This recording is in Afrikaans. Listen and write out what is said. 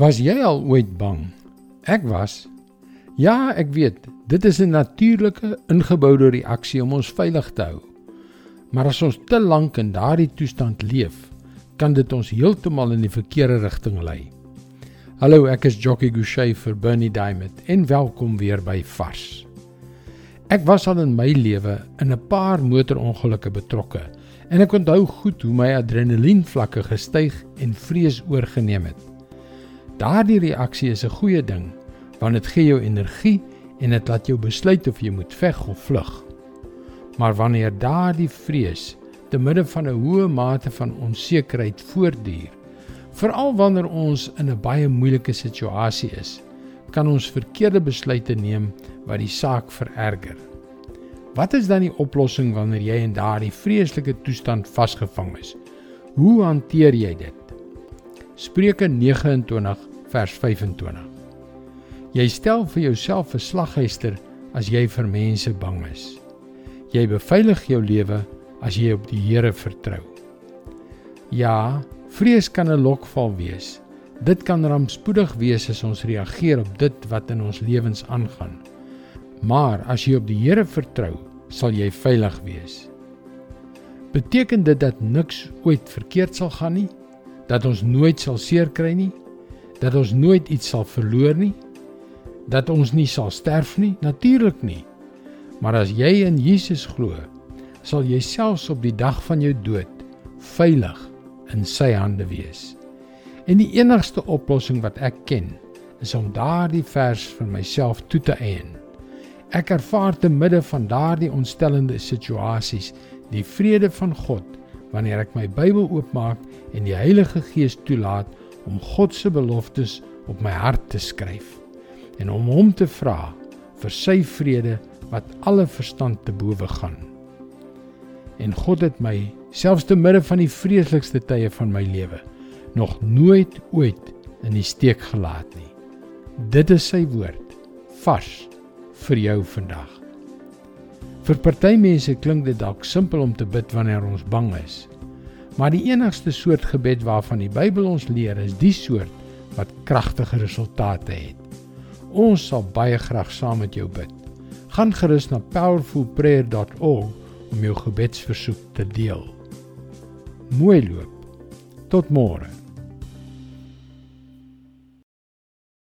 Was jy al ooit bang? Ek was. Ja, ek weet, dit is 'n natuurlike ingeboude reaksie om ons veilig te hou. Maar as ons te lank in daardie toestand leef, kan dit ons heeltemal in die verkeerde rigting lei. Hallo, ek is Jockey Gouchee vir Bernie Diamond en welkom weer by Vars. Ek was al in my lewe in 'n paar motorongelukke betrokke en ek onthou goed hoe my adrenalienvlakke gestyg en vrees oorgeneem het. Daardie reaksie is 'n goeie ding want dit gee jou energie en dit laat jou besluit of jy moet veg of vlug. Maar wanneer daardie vrees te midde van 'n hoë mate van onsekerheid voortduur, veral wanneer ons in 'n baie moeilike situasie is, kan ons verkeerde besluite neem wat die saak vererger. Wat is dan die oplossing wanneer jy in daardie vreeslike toestand vasgevang is? Hoe hanteer jy dit? Spreuke 29 vers 25. Jy stel vir jouself 'n slaghuister as jy vir mense bang is. Jy beveilig jou lewe as jy op die Here vertrou. Ja, vrees kan 'n lokval wees. Dit kan rampspoedig wees as ons reageer op dit wat in ons lewens aangaan. Maar as jy op die Here vertrou, sal jy veilig wees. Beteken dit dat niks ooit verkeerd sal gaan nie? Dat ons nooit sal seer kry nie? Dat ons nooit iets sal verloor nie, dat ons nie sal sterf nie, natuurlik nie. Maar as jy in Jesus glo, sal jy selfs op die dag van jou dood veilig in sy hande wees. En die enigste oplossing wat ek ken, is om daardie vers vir myself toe te eien. Ek ervaar te midde van daardie ontstellende situasies die vrede van God wanneer ek my Bybel oopmaak en die Heilige Gees toelaat om God se beloftes op my hart te skryf en om hom te vra vir sy vrede wat alle verstand te bowe gaan. En God het my selfs te midde van die vreeslikste tye van my lewe nog nooit ooit in die steek gelaat nie. Dit is sy woord vars vir jou vandag. Vir party mense klink dit dalk simpel om te bid wanneer ons bang is. Maar die enigste soort gebed waarvan die Bybel ons leer is die soort wat kragtige resultate het. Ons sal baie graag saam met jou bid. Gaan gerus na powerfulprayer.org om jou gebedsversoek te deel. Mooi loop. Tot môre.